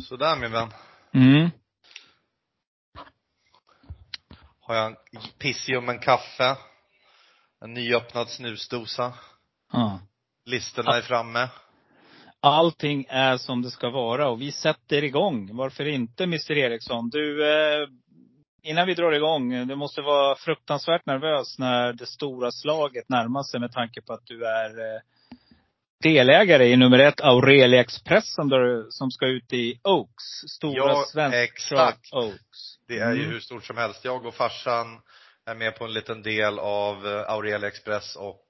Sådär min vän. Mm. Har jag en pissium en kaffe. En nyöppnad snusdosa. Ja. Listorna är framme. Allting är som det ska vara och vi sätter igång. Varför inte Mr Eriksson? Du, eh, innan vi drar igång. Du måste vara fruktansvärt nervös när det stora slaget närmar sig med tanke på att du är eh, delägare i nummer ett Aurelia Expressen där, som ska ut i Oaks. Stora Ja, svenska exakt. Oaks. Det är ju Mm. hur stort som helst. Jag och farsan är med på en liten del av eh, Aurelia Express och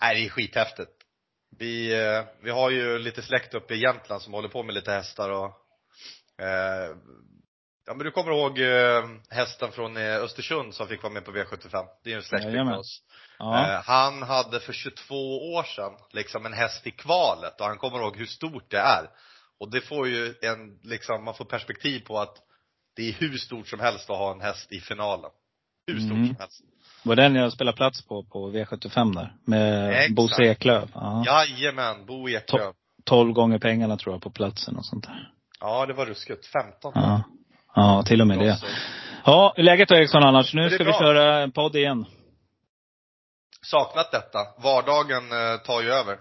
nej, det är skithäftigt. Vi, eh, vi har ju lite släkt uppe i Jämtland som håller på med lite hästar och eh, Ja men du kommer ihåg eh, hästen från eh, Östersund som fick vara med på V75? Det är ju en släkting med oss. Ja. Eh, han hade för 22 år sedan liksom en häst i kvalet och han kommer ihåg hur stort det är. Och det får ju en, liksom, man får perspektiv på att det är hur stort som helst att ha en häst i finalen. Hur stort Mm. som helst. Var den jag spelade plats på, på V75 där. Med Exakt. Bosse Eklöf. Ja. Jajamän, Bo Eklöf. 12 gånger pengarna tror jag på platsen och sånt där. Ja, det var ruskigt. 15. Ja. Ja, till och med det. Ja, läget då Eriksson annars? Nu ska vi bra. köra en podd igen. Saknat detta. Vardagen eh, tar ju över.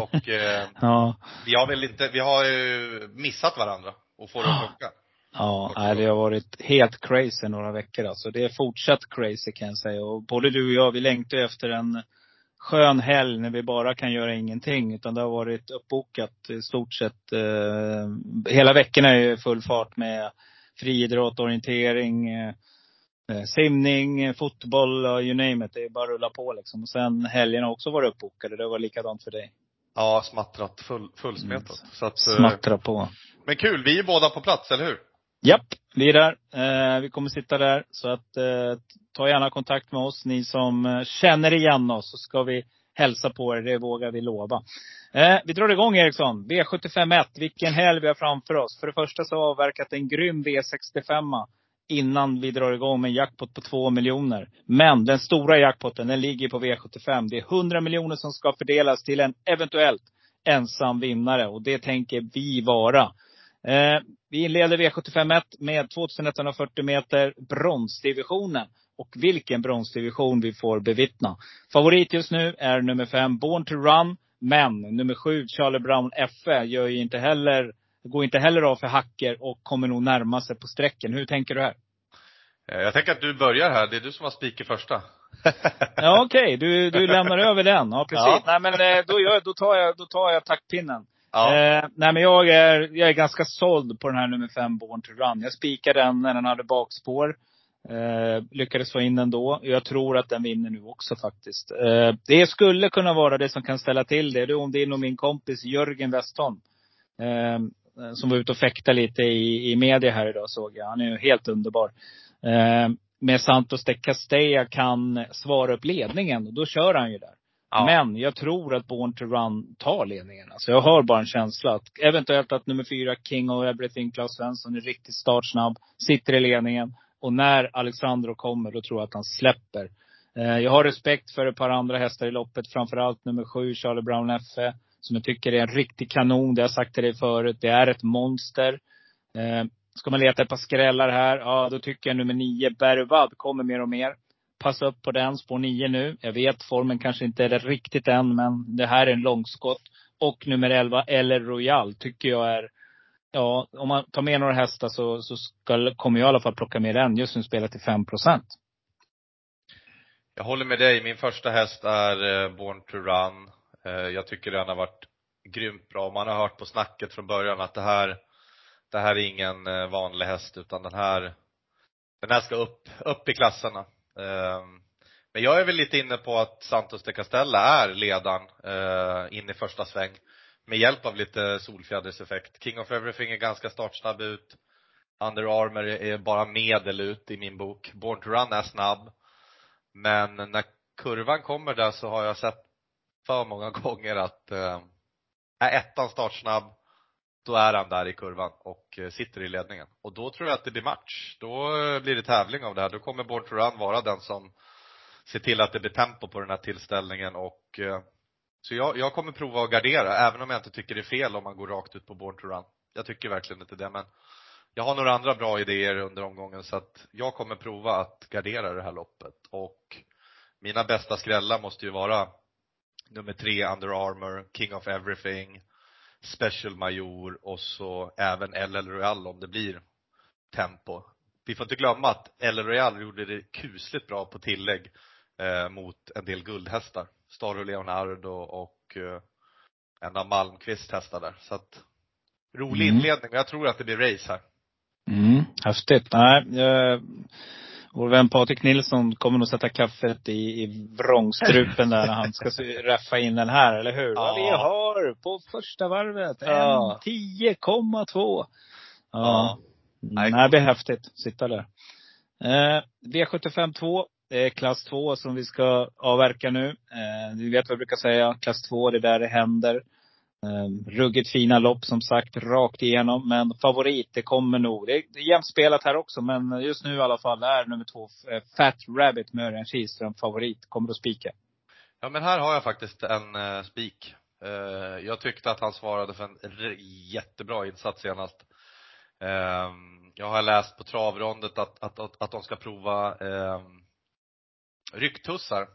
Och eh, Ja. vi har väl inte, vi har ju missat varandra och får det att funka. Ja, nej, det har varit helt crazy några veckor alltså. Det är fortsatt crazy kan jag säga. Och både du och jag, vi längtar efter en skön helg när vi bara kan göra ingenting. Utan det har varit uppbokat i stort sett. Eh, hela veckorna är ju full fart med friidrott, orientering, eh, eh, simning, eh, fotboll, you name it. Det är bara att rulla på liksom. Och sen helgerna har också varit uppbokade. Det var likadant för dig. Ja, smattrat, full, fullsmetat. Mm. Så att, Smattra på. men kul, vi är båda på plats, eller hur? Japp, vi är där. Eh, vi kommer sitta där. Så att eh, ta gärna kontakt med oss. Ni som känner igen oss så ska vi hälsa på er. Det vågar vi lova. Eh, vi drar igång Eriksson. V751. Vilken helg vi har framför oss. För det första så har vi avverkat en grym V65 innan vi drar igång med en jackpot på 2 miljoner. Men den stora jackpoten den ligger på V75. Det är 100 miljoner som ska fördelas till en eventuellt ensam vinnare. Och det tänker vi vara. Eh, vi inleder V751 med 2140 meter bronsdivisionen. Och vilken bronsdivision vi får bevittna. Favorit just nu är nummer fem Born to Run. Men nummer sju Charlie Brown FE gör ju inte heller, går inte heller av för hacker och kommer nog närma sig på sträcken. Hur tänker du här? Eh, Jag tänker att du börjar här, det är du som har spiker första. Ja okej, du, du lämnar över den. Ja precis. Ja. Nej men eh, då, gör, då, tar jag, då tar jag taktpinnen. Ja. Eh, nej men jag är, jag är ganska såld på den här nummer fem Born to Run. Jag spikade den när den hade bakspår. Eh, lyckades få in den då. Jag tror att den vinner nu också faktiskt. Eh, det skulle kunna vara det som kan ställa till det. Det är om är nog min kompis Jörgen Westholm. Eh, som var ute och fäktade lite i, i media här idag såg jag. Han är ju helt underbar. Eh, med Santos de Castella kan svara upp ledningen. Och då kör han ju där. Ja. Men jag tror att Born to Run tar ledningen. Alltså jag har bara en känsla att eventuellt att nummer fyra, King of Everything, Claes Svensson, är riktigt startsnabb. Sitter i ledningen. Och när Alexandro kommer, då tror jag att han släpper. Eh, jag har respekt för ett par andra hästar i loppet. Framförallt nummer sju, Charlie Brown FE. Som jag tycker är en riktig kanon. Det har jag sagt till dig förut. Det är ett monster. Eh, ska man leta ett par skrällar här, ja då tycker jag nummer nio, Bervad, kommer mer och mer. Passa upp på den, spår nio nu. Jag vet formen kanske inte är det riktigt än, men det här är en långskott. Och nummer 11, Eller Royal, tycker jag är Ja, om man tar med några hästar så, så ska, kommer jag i alla fall plocka med den. Just nu spelar till 5 procent. Jag håller med dig. Min första häst är eh, Born to Run. Eh, jag tycker den har varit grymt bra. Man har hört på snacket från början att det här, det här är ingen eh, vanlig häst utan den här, den här ska upp, upp i klasserna. Ehm, men jag är väl lite inne på att Santos de Castella är ledaren in i första sväng med hjälp av lite solfjäderseffekt. King of Everything är ganska startsnabb ut. Under Armour är bara medel ut i min bok. Born to Run är snabb. Men när kurvan kommer där så har jag sett för många gånger att eh, är ettan startsnabb, då är han där i kurvan och eh, sitter i ledningen. Och då tror jag att det blir match. Då eh, blir det tävling av det här. Då kommer Born to Run vara den som ser till att det blir tempo på den här tillställningen och eh, så jag, jag kommer prova att gardera, även om jag inte tycker det är fel om man går rakt ut på Born to Run. Jag tycker verkligen inte det, men jag har några andra bra idéer under omgången så att jag kommer prova att gardera det här loppet och mina bästa skrällar måste ju vara nummer tre Under Armour, King of Everything, Special Major och så även LL Royal om det blir tempo. Vi får inte glömma att LL Royal gjorde det kusligt bra på tillägg eh, mot en del guldhästar. Staro Leonardo och eh, en av Malmqvist hästar där. Så att rolig Mm. inledning, men jag tror att det blir race här. Mm, häftigt. Nej, eh, vår vän Patrik Nilsson kommer nog sätta kaffet i, i vrångstrupen där när han ska se- räffa in den här, eller hur? Ja. Vi har på första varvet, Ja. en 10,2. Ja. Nej, Nej, det blir häftigt. Sitta där. Eh, V75 2. Det är klass 2 som vi ska avverka nu. Eh, ni vet vad jag brukar säga. Klass 2, det är där det händer. Eh, ruggigt fina lopp som sagt, rakt igenom. Men favorit, det kommer nog. Det är, det är jämnt spelat här också, men just nu i alla fall är nummer två, eh, Fat Rabbit med Örjan Kihlström favorit. Kommer att spika. Ja men här har jag faktiskt en eh, spik. Eh, jag tyckte att han svarade för en jättebra insats senast. Eh, jag har läst på travrondet att, att, att, att de ska prova eh, rycktussar.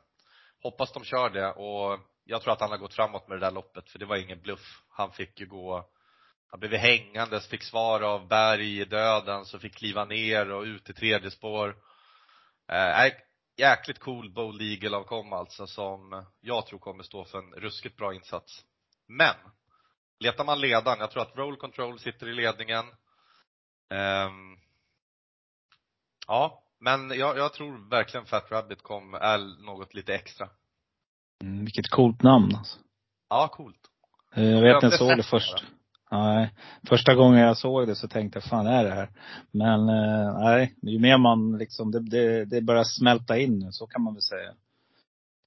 Hoppas de kör det och jag tror att han har gått framåt med det där loppet för det var ingen bluff. Han fick ju gå, han blev hängandes, fick svar av Berg i döden, så fick kliva ner och ut i tredje spår. Eh, jäkligt cool Bold Eagle av Kom alltså som jag tror kommer stå för en ruskigt bra insats. Men, letar man ledaren, jag tror att Roll Control sitter i ledningen. Ehm, ja, men jag, jag tror verkligen Fat Rabbit kom, är något lite extra. Mm, vilket coolt namn alltså. Ja, coolt. Eh, Jag Jag vet jag inte såg det först. Nej. Första gången jag såg det så tänkte jag, fan är det här? Men eh, nej, ju mer man liksom, det, det, det börjar smälta in nu, så kan man väl säga.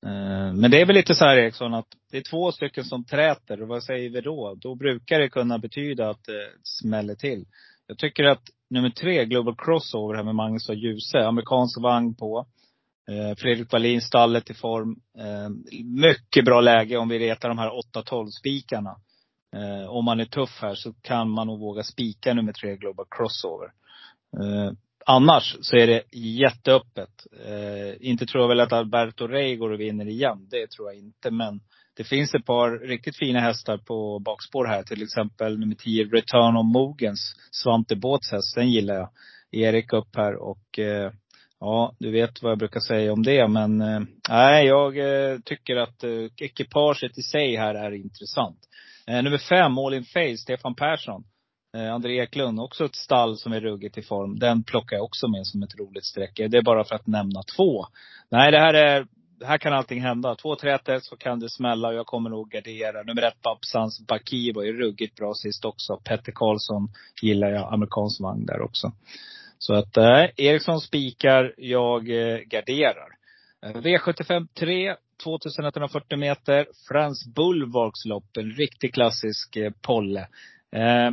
Eh, Men det är väl lite så här Eriksson, att det är två stycken som träter. Och vad säger vi då? Då brukar det kunna betyda att det smäller till. Jag tycker att nummer tre, Global Crossover här med Magnus och Djuse, amerikansk vagn på. Eh, Fredrik Wallin, stallet i form. Eh, mycket bra läge om vi retar de här 8-12 spikarna. Eh, om man är tuff här så kan man nog våga spika nummer tre Global Crossover. Eh, annars så är det jätteöppet. Eh, inte tror jag väl att Alberto Rey går och vinner igen. Det tror jag inte. Men det finns ett par riktigt fina hästar på bakspår här. Till exempel nummer 10 Return of Mogens, Svante Båths häst. Den gillar jag. Erik upp här och eh, Ja, du vet vad jag brukar säga om det. Men eh, nej, jag eh, tycker att eh, ekipaget i sig här är intressant. Eh, nummer fem, All in Face, Stefan Persson. Eh, André Eklund, också ett stall som är ruggigt i form. Den plockar jag också med som ett roligt streck. Det är bara för att nämna två. Nej, det här är här kan allting hända. Två träter så kan det smälla och jag kommer nog gardera. Nummer ett, Babsans Baki var ju ruggigt bra sist också. Petter Karlsson gillar jag. Amerikansk vagn där också. Så att eh, Eriksson spikar, jag eh, garderar. Eh, V75 3, 2140 meter. Frans Bulwarks lopp. En riktig klassisk eh, polle. Eh,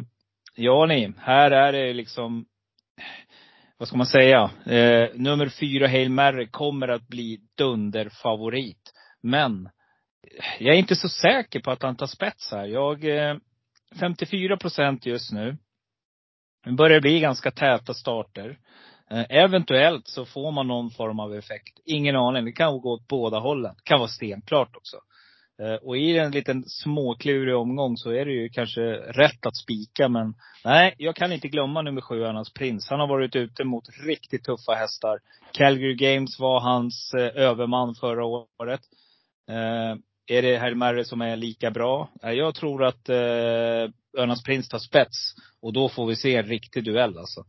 ja ni, här är det liksom, vad ska man säga? Eh, nummer fyra, Hail Mary, kommer att bli dunderfavorit. Men jag är inte så säker på att han tar spets här. Jag, eh, 54 procent just nu. Det börjar bli ganska täta starter. Eh, eventuellt så får man någon form av effekt. Ingen aning. Det kan gå åt båda hållen. Det kan vara stenklart också. Eh, och i en liten småklurig omgång så är det ju kanske rätt att spika. Men nej, jag kan inte glömma nummer sju, Annas Prins. Han har varit ute mot riktigt tuffa hästar. Calgary Games var hans eh, överman förra året. Eh, är det Herr som är lika bra? Eh, jag tror att eh, Örnas Prins tar spets. Och då får vi se en riktig duell alltså.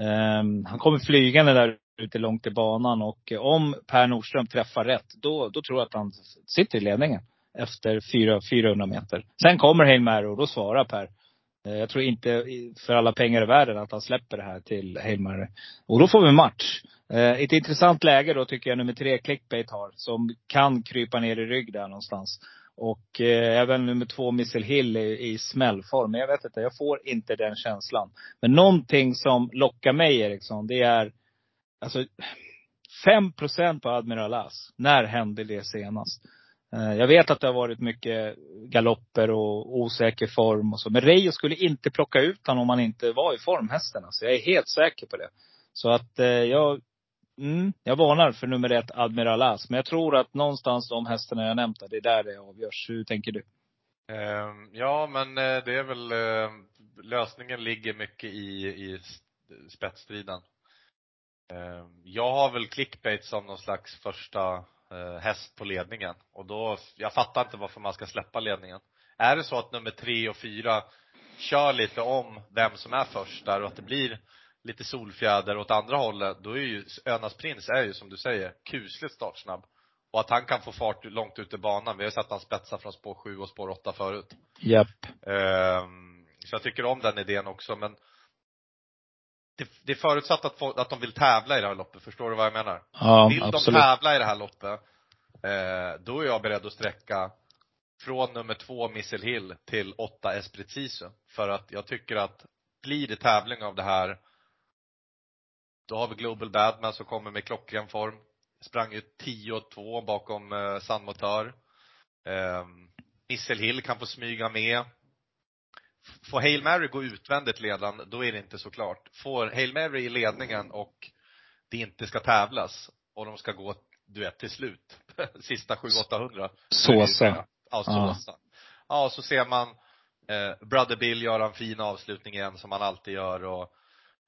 Ehm, han kommer flygande där ute långt i banan och om Per Nordström träffar rätt, då, då tror jag att han sitter i ledningen. Efter 400 meter. Sen kommer Hail Mary och då svarar Per. Eh, jag tror inte för alla pengar i världen att han släpper det här till Hail Mary. Och då får vi match. Eh, ett intressant läge då tycker jag nummer tre Clickbait har. Som kan krypa ner i rygg där någonstans. Och eh, även nummer två Missile Hill i, i smällform. Men jag vet inte, jag får inte den känslan. Men någonting som lockar mig Eriksson, det är alltså 5% på Admiral As. När hände det senast? Eh, jag vet att det har varit mycket galopper och osäker form och så. Men Reijo skulle inte plocka ut honom om han inte var i form, hästen. Alltså. Jag är helt säker på det. Så att eh, jag, mm, jag varnar för nummer ett, Admiral As. Men jag tror att någonstans de hästarna jag nämnt, det är där det avgörs. Hur tänker du? Eh, ja, men eh, det är väl, eh, lösningen ligger mycket i, i spetsstriden. Ehm, jag har väl clickbait som någon slags första häst på ledningen. Och då, jag fattar inte varför man ska släppa ledningen. Är det så att nummer tre och fyra kör lite om vem som är först där och att det blir lite solfjäder åt andra hållet, då är ju Önas prins är ju som du säger kusligt startsnabb. Och att han kan få fart långt ut i banan. Vi har sett han spetsa från spår 7 och spår 8 förut. Japp. Um, så jag tycker om den idén också men det, det är förutsatt att, få, att de vill tävla i det här loppet, förstår du vad jag menar? Ja, vill absolut. de tävla i det här loppet, eh, då är jag beredd att sträcka från nummer två Missile Hill till åtta Esprit Sisu. För att jag tycker att blir det tävling av det här, då har vi Global Badman som kommer med klockren form. Sprang ju 10-2 bakom eh, Sun Motör. Eh, Missile Hill kan få smyga med. Får Hail Mary gå utvändigt ledande, då är det inte så klart. Får Hail Mary i ledningen och det inte ska tävlas och de ska gå, du vet, till slut, sista 700-800. Såsa. Ja, såsa. Ja. ja, så ser man eh, Brother Bill göra en fin avslutning igen som han alltid gör och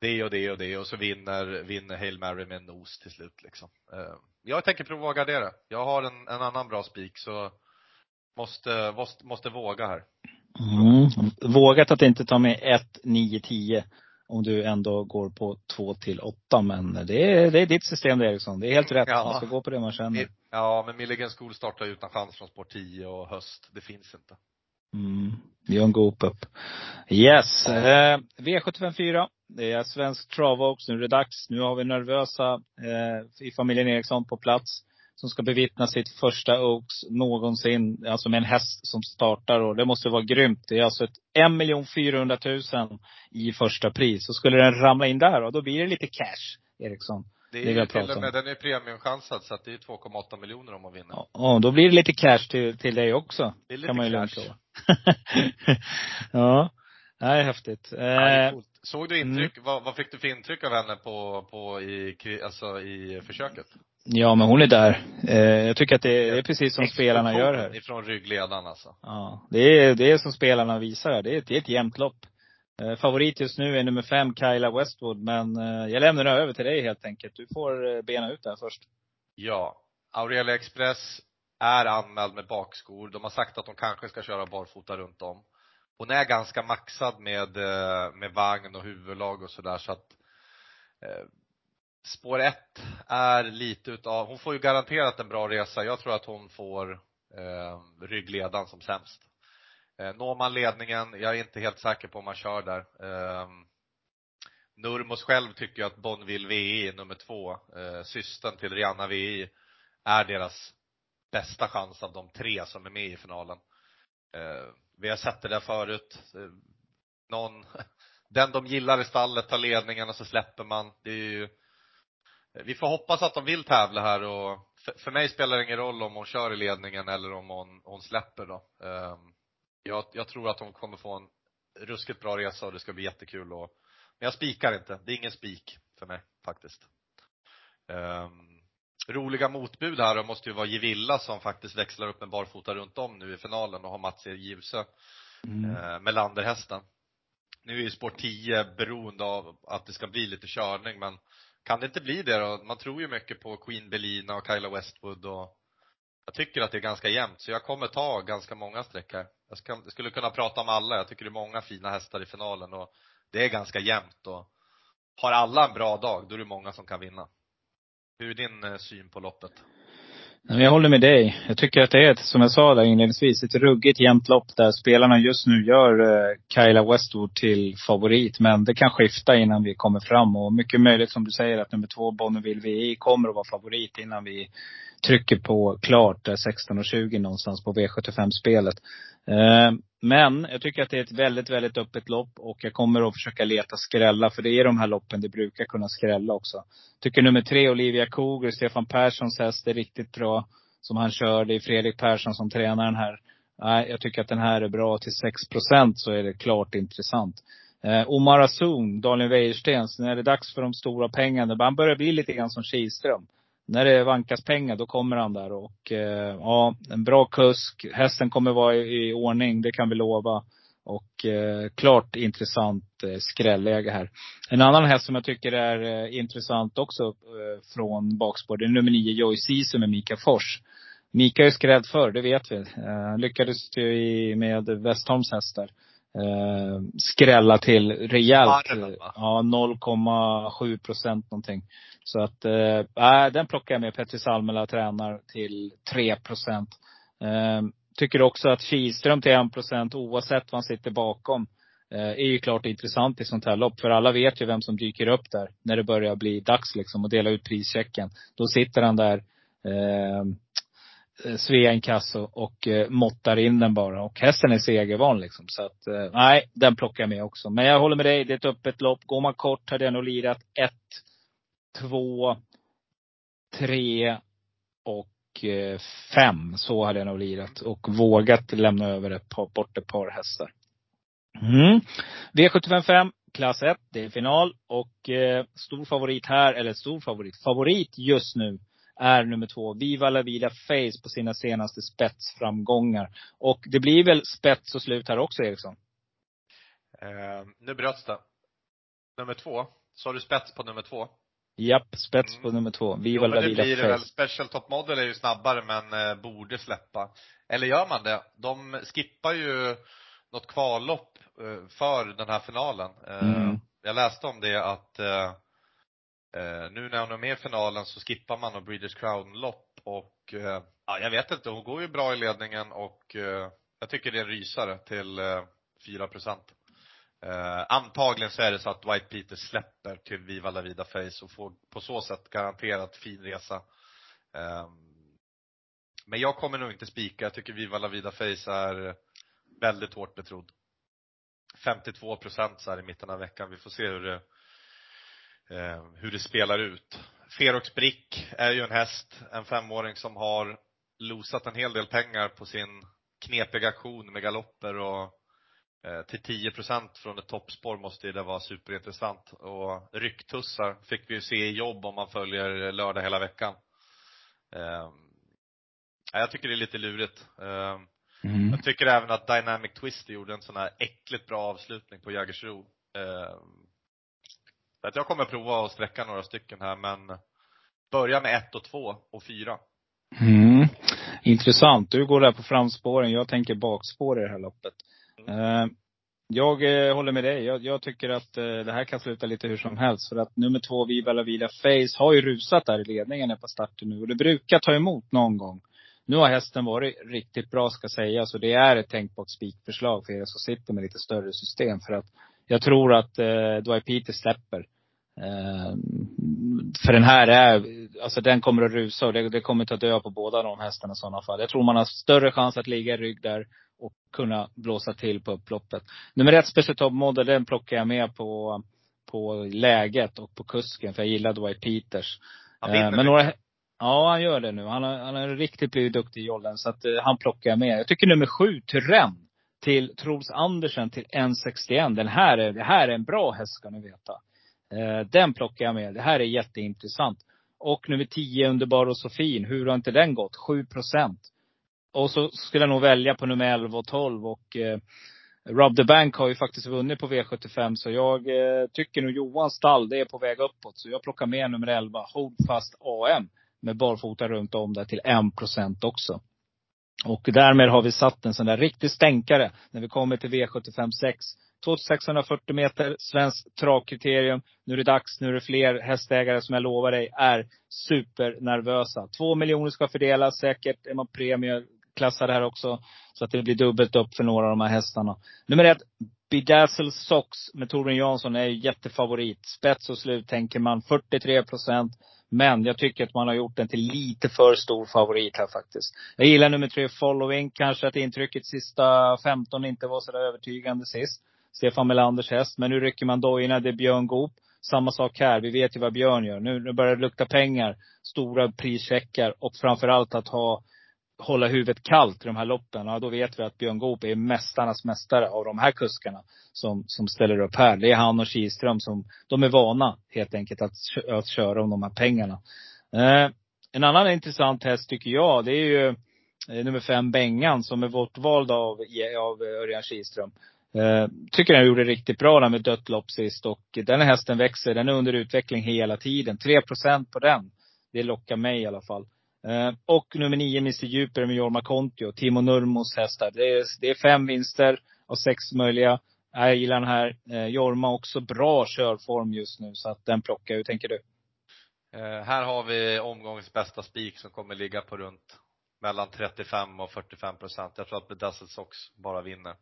det och det och det och så vinner, vinner Hail Mary med en nos till slut liksom. Eh, jag tänker prova att gardera. Jag har en, en annan bra spik så måste, måste, måste våga här. Mm. Vågat att inte ta med 1, 9, 10 om du ändå går på 2 till 8. Men det är, det är ditt system det Eriksson. Det är helt rätt. Ja. Man ska gå på det man känner. Ja, men Milligan School startar utan chans från sport 10 och höst. Det finns inte. Mm. Björn Goop upp. Yes. Eh, V75 4. Det är svensk travåks. Nu är det dags. Nu har vi nervösa eh, i familjen Eriksson på plats som ska bevittna sitt första Oaks någonsin, alltså med en häst som startar. Och det måste vara grymt. Det är alltså ett 1 400 000 i första pris. Så skulle den ramla in där, och då blir det lite cash, Eriksson. Det är det ju till och med, den är premiumchansad så att det är 2,8 miljoner om man vinner. Ja, och då blir det lite cash till, till dig också. Det är lite kan man ju lova. ja. Det är häftigt. Ja, det är coolt. Såg du intryck, mm. vad, vad, fick du för intryck av henne på, på i, alltså i försöket? Ja, men hon är där. Eh, jag tycker att det är precis som spelarna gör här. ifrån ryggledaren alltså. Ja. Det är, det är som spelarna visar här. Det är, det är ett jämnt lopp. Eh, favorit just nu är nummer fem, Kyla Westwood. Men eh, jag lämnar över till dig helt enkelt. Du får bena ut det här först. Ja. Aurelia Express är anmäld med bakskor. De har sagt att de kanske ska köra barfota runt om. Hon är ganska maxad med, med vagn och huvudlag och sådär så att spår ett är lite utav, hon får ju garanterat en bra resa. Jag tror att hon får eh, ryggledan som sämst. Eh, når man ledningen, jag är inte helt säker på om man kör där. Eh, Nurmos själv tycker ju att Bonville VI, nummer två, eh, systern till Rihanna VI, är deras bästa chans av de tre som är med i finalen. Eh, vi har sett det där förut. Eh, någon, den de gillar i stallet tar ledningen och så släpper man. Det är ju vi får hoppas att de vill tävla här och för, mig spelar det ingen roll om hon kör i ledningen eller om hon, hon släpper då. Ehm, jag, jag tror att hon kommer få en ruskigt bra resa och det ska bli jättekul och, men jag spikar inte. Det är ingen spik för mig faktiskt. Um, roliga motbud här då måste ju vara Gevilla som faktiskt växlar upp med barfota runt om nu i finalen och har Mats E. Givsö mm. uh, med Landerhästen. Nu är ju sport 10 beroende av att det ska bli lite körning men kan det inte bli det då? Man tror ju mycket på Queen Belina och Kyla Westwood och Jag tycker att det är ganska jämnt, så jag kommer ta ganska många streck här. Jag, ska, jag skulle kunna prata om alla. Jag tycker det är många fina hästar i finalen och det är ganska jämnt och har alla en bra dag, då är det många som kan vinna. Hur är din eh, syn på loppet? Jag håller med dig. Jag tycker att det är, ett, som jag sa där inledningsvis, ett ruggigt jämnt lopp där spelarna just nu gör eh, Kyla Westwood till favorit. Men det kan skifta innan vi kommer fram. Och mycket möjligt som du säger att nummer två Bonneville VI kommer att vara favorit innan vi trycker på klart eh, där 16.20 någonstans på V75-spelet. Eh, men jag tycker att det är ett väldigt, väldigt öppet lopp och jag kommer att försöka leta skrälla. För det är de här loppen det brukar kunna skrälla också. Tycker nummer tre, Olivia Koger, Stefan Perssons häst, är riktigt bra. Som han kör. Det är Fredrik Persson som tränar den här. Nej, jag tycker att den här är bra. Till 6 procent så är det klart intressant. Eh, Omar Azoun, Daniel Wäjerstens, när det är dags för de stora pengarna. Han börjar bli lite grann som Kihlström när det vankas pengar, då kommer han där. Och eh, ja, en bra kusk. Hästen kommer vara i, i ordning, det kan vi lova. Och eh, klart intressant eh, skrälläge här. En annan häst som jag tycker är eh, intressant också eh, från bakspår, det är nummer nio Joy Sisu med Mika Fors. Mika är ju skrälld förr, det vet vi. Eh, lyckades ju i, med Westholms hästar eh, skrälla till rejält. Ja, 0,7 procent någonting. Så att, eh, äh, den plockar jag med. Petri Salmela tränar till 3 procent. Eh, tycker också att Kihlström till 1 procent, oavsett vad han sitter bakom, eh, är ju klart intressant i sånt här lopp. För alla vet ju vem som dyker upp där, när det börjar bli dags liksom att dela ut prischecken. Då sitter han där, eh, Eh, Svea inkasso och eh, måttar in den bara. Och hästen är segervan liksom. Så att, eh, nej, den plockar jag med också. Men jag håller med dig, det är ett öppet lopp. Går man kort hade jag nog lirat ett, två, tre och eh, fem. Så hade jag nog lirat. Och vågat lämna över ett par, bort ett par hästar. Mm. V755, klass 1, det är final. Och eh, stor favorit här, eller stor favorit, favorit just nu är nummer två. Viva La Vida Face på sina senaste spetsframgångar. Och det blir väl spets och slut här också, Eriksson? Eh, nu bröts det. Nummer två. Sa du spets på nummer två? Japp, spets mm. på nummer två. Viva jo, La det blir det väl. Special Top Model är ju snabbare men eh, borde släppa. Eller gör man det? De skippar ju något kvallopp eh, för den här finalen. Eh, mm. Jag läste om det att eh, Eh, nu när hon är med i finalen så skippar man och Breeders Crown-lopp och eh, ja, jag vet inte, hon går ju bra i ledningen och jag tycker det är en rysare till eh, 4 procent. Eh, antagligen så är det så att White Peter släpper till Viva La Vida Face och får på så sätt garanterat fin resa. Eh, men jag kommer nog inte spika. Jag tycker Viva La Vida Face är väldigt hårt betrodd. 52 procent så här i mitten av veckan. Vi får se hur det eh, hur det spelar ut. Ferox Brick är ju en häst, en femåring som har losat en hel del pengar på sin knepiga aktion med galopper och till 10 procent från ett toppspår måste ju det vara superintressant. Och rycktussar fick vi ju se i jobb om man följer lördag hela veckan. Eh, jag tycker det är lite lurigt. Eh, mm. Jag tycker även att Dynamic Twist gjorde en sån här äckligt bra avslutning på Jägersro. Eh, så att jag kommer prova att sträcka några stycken här men börja med ett och två och fyra. Mm. Intressant. Du går där på framspåren. Jag tänker bakspår i det här loppet. Eh, jag eh, håller med dig. Jag, jag, tycker att eh, det här kan sluta lite hur som helst. För att nummer två, Viva La Vida Face, har ju rusat där i ledningen på starten nu. Och det brukar ta emot någon gång. Nu har hästen varit riktigt bra ska sägas. Och det är ett tänkbart spikförslag för er som sitter med lite större system. För att jag tror att eh, Dwight Peter släpper. Eh, för den här är, alltså den kommer att rusa och det, det kommer ta död på båda de hästarna i sådana fall. Jag tror man har större chans att ligga i rygg där och kunna blåsa till på upploppet. Nummer ett Special Top Model, den plockar jag med på, på läget och på kusken. För jag gillar Dwight Peters. Han eh, men några, Ja, han gör det nu. Han har, han har riktigt blivit duktig i jollen. Så att uh, han plockar jag med. Jag tycker nummer sju, Tyrann till Troels Andersen till 1,61. Den här är, det här är en bra häst ska ni veta. Eh, den plockar jag med. Det här är jätteintressant. Och nummer 10, Underbar och så fin. Hur har inte den gått? 7 procent. Och så skulle jag nog välja på nummer 11 och 12 och eh, Rob the Bank har ju faktiskt vunnit på V75 så jag eh, tycker nog Johans stall, det är på väg uppåt. Så jag plockar med nummer 11, Holdfast AM. med barfota runt om där till 1% också. Och därmed har vi satt en sån där riktig stänkare när vi kommer till V75 6. 2640 meter, svenskt travkriterium. Nu är det dags, nu är det fler hästägare som jag lovar dig är supernervösa. Två miljoner ska fördelas, säkert är man klassade här också. Så att det blir dubbelt upp för några av de här hästarna. Nummer ett, Bedazzle Sox med Torbjörn Jansson är jättefavorit. Spets och slut tänker man, 43 procent. Men jag tycker att man har gjort den till lite för stor favorit här faktiskt. Jag gillar nummer tre, Following. Kanske att intrycket sista 15 inte var så där övertygande sist. Stefan Melanders häst. Men nu rycker man dojorna. Det är Björn Goop. Samma sak här. Vi vet ju vad Björn gör. Nu, nu börjar det lukta pengar. Stora prischeckar. Och framförallt att ha hålla huvudet kallt i de här loppen. Ja, då vet vi att Björn Goop är mästarnas mästare av de här kuskarna som, som ställer upp här. Det är han och Kihlström som, de är vana helt enkelt att, att köra om de här pengarna. Eh, en annan intressant häst tycker jag, det är ju eh, nummer fem Bengan som är bortvald av, av Örjan Kihlström. Eh, tycker den gjorde riktigt bra där med dött lopp sist. Och den hästen växer. Den är under utveckling hela tiden. 3% på den. Det lockar mig i alla fall. Eh, och nummer nio, Mr Djuper med Jorma Kontio. Timo Nurmos hästar. Det är, det är fem vinster av sex möjliga. Jag gillar den här. Eh, Jorma också bra körform just nu. Så att den plockar jag. Hur tänker du? Eh, här har vi omgångens bästa spik som kommer ligga på runt mellan 35 och 45 procent. Jag tror att Bedazzled Sox bara vinner.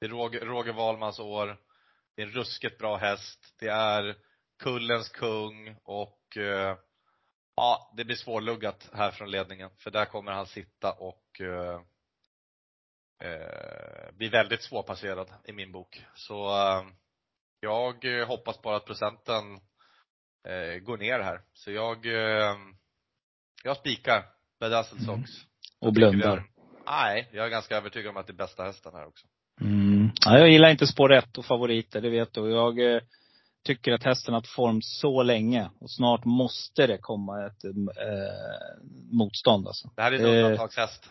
Det är Roger, Roger Wahlmans år. Det är en ruskigt bra häst. Det är kullens kung och eh, Ja, det blir svårluggat här från ledningen. För där kommer han sitta och eh, eh, bli väldigt svårpasserad i min bok. Så eh, jag hoppas bara att procenten eh, går ner här. Så jag, eh, jag spikar Bedazzled Sox. Mm. Och blundar? nej, jag är ganska övertygad om att det är bästa hästen här också. Mm. Ja, jag gillar inte spår 1 och favoriter, det vet du. Jag tycker att hästen har haft form så länge. Och snart måste det komma ett eh, motstånd alltså. Det här är en undantagshäst.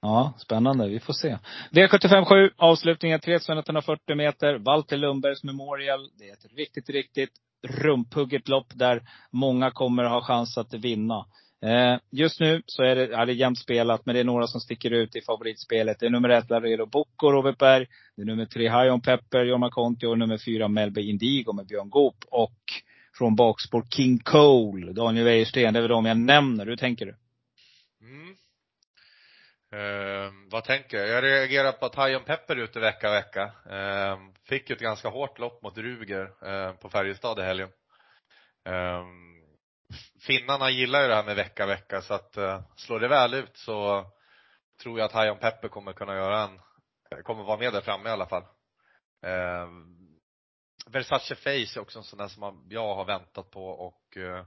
Ja, spännande. Vi får se. V75 7, avslutningen 3140 meter. Walter Lundbergs Memorial. Det är ett riktigt, riktigt rumpugget lopp där många kommer ha chans att vinna. Eh, just nu så är det, ja, det är jämnt spelat, men det är några som sticker ut i favoritspelet. Det är nummer ett, Laredo Bocco, Robert Berg. Det är nummer tre, Hion Pepper, Jorma Conti och nummer fyra, Melby Indigo med Björn Goop. Och från bakspår King Cole, Daniel Wäjersten. Det är väl de jag nämner. Hur tänker du? Mm. Eh, vad tänker jag? Jag reagerar på att Hion Pepper är ute vecka vecka. Eh, fick ju ett ganska hårt lopp mot Ruger eh, på Färjestad i helgen. Eh, Eh, finnarna gillar ju det här med vecka, vecka så att uh, slår det väl ut så tror jag att Hajon Pepper kommer kunna göra en, kommer vara med där framme i alla fall. Uh, Versace Face är också en sån där som jag har väntat på och uh,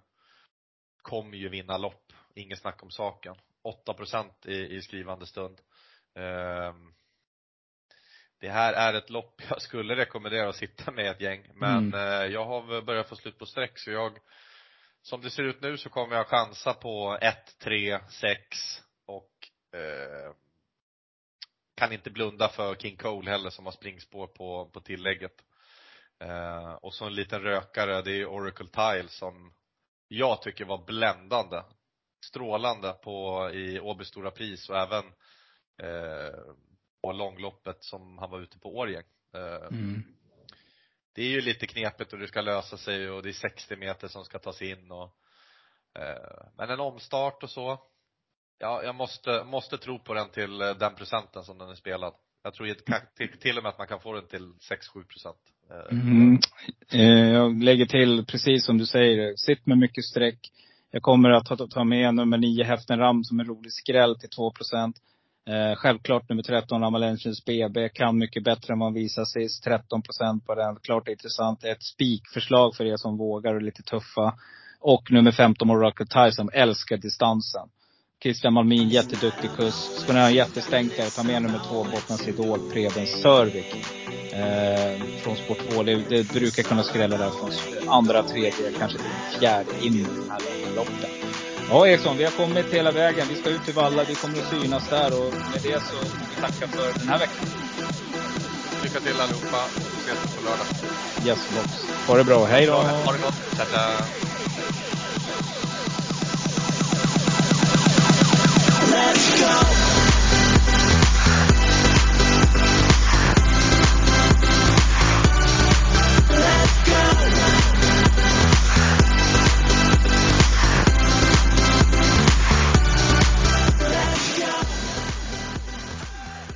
kommer ju vinna lopp. Inget snack om saken. 8 procent i, i skrivande stund. Uh, det här är ett lopp jag skulle rekommendera att sitta med ett gäng men mm. jag har börjat få slut på streck så jag som det ser ut nu så kommer jag chansa på 1, 3, 6 och eh, kan inte blunda för King Cole heller som har springspår på, på tillägget. Eh, och så en liten rökare, det är Oracle Tile som jag tycker var bländande. Strålande på, i Åby Stora Pris och även eh, på långloppet som han var ute på Årjäng. Eh, mm det är ju lite knepigt och det ska lösa sig och det är 60 meter som ska tas in och eh, men en omstart och så ja, jag måste, måste tro på den till eh, den procenten som den är spelad. Jag tror till, till och med att man kan få den till 6-7 procent. Eh. Mm. Eh, jag lägger till, precis som du säger, sitt med mycket streck. Jag kommer att ta, ta med nummer 9, Häften Ram, som en rolig skräll till 2 procent. Eh, självklart nummer 13, Amalensius BB, kan mycket bättre än vad han visade sist. 13 procent på den. Klart intressant. Ett spikförslag för er som vågar och är lite tuffa. Och nummer 15, Oracle Tie, som älskar distansen. Christian Malmin, jätteduktig kusk. Ska ni ha en jättestänkare, ta med nummer två, Bottnas Idol, Preben Sörvik. Eh, från sport 2. Det, det, brukar kunna skrälla där från andra, tredje, kanske till fjärde in i den här loppen. Ja Eriksson, vi har kommit hela vägen. Vi ska ut till Valla, vi kommer att synas där och med det så får vi tacka för den här veckan. Lycka till allihopa, vi ses på lördag. Yes box. Ha det bra, hej då! Ha det gott, ciao, ciao. Let's go!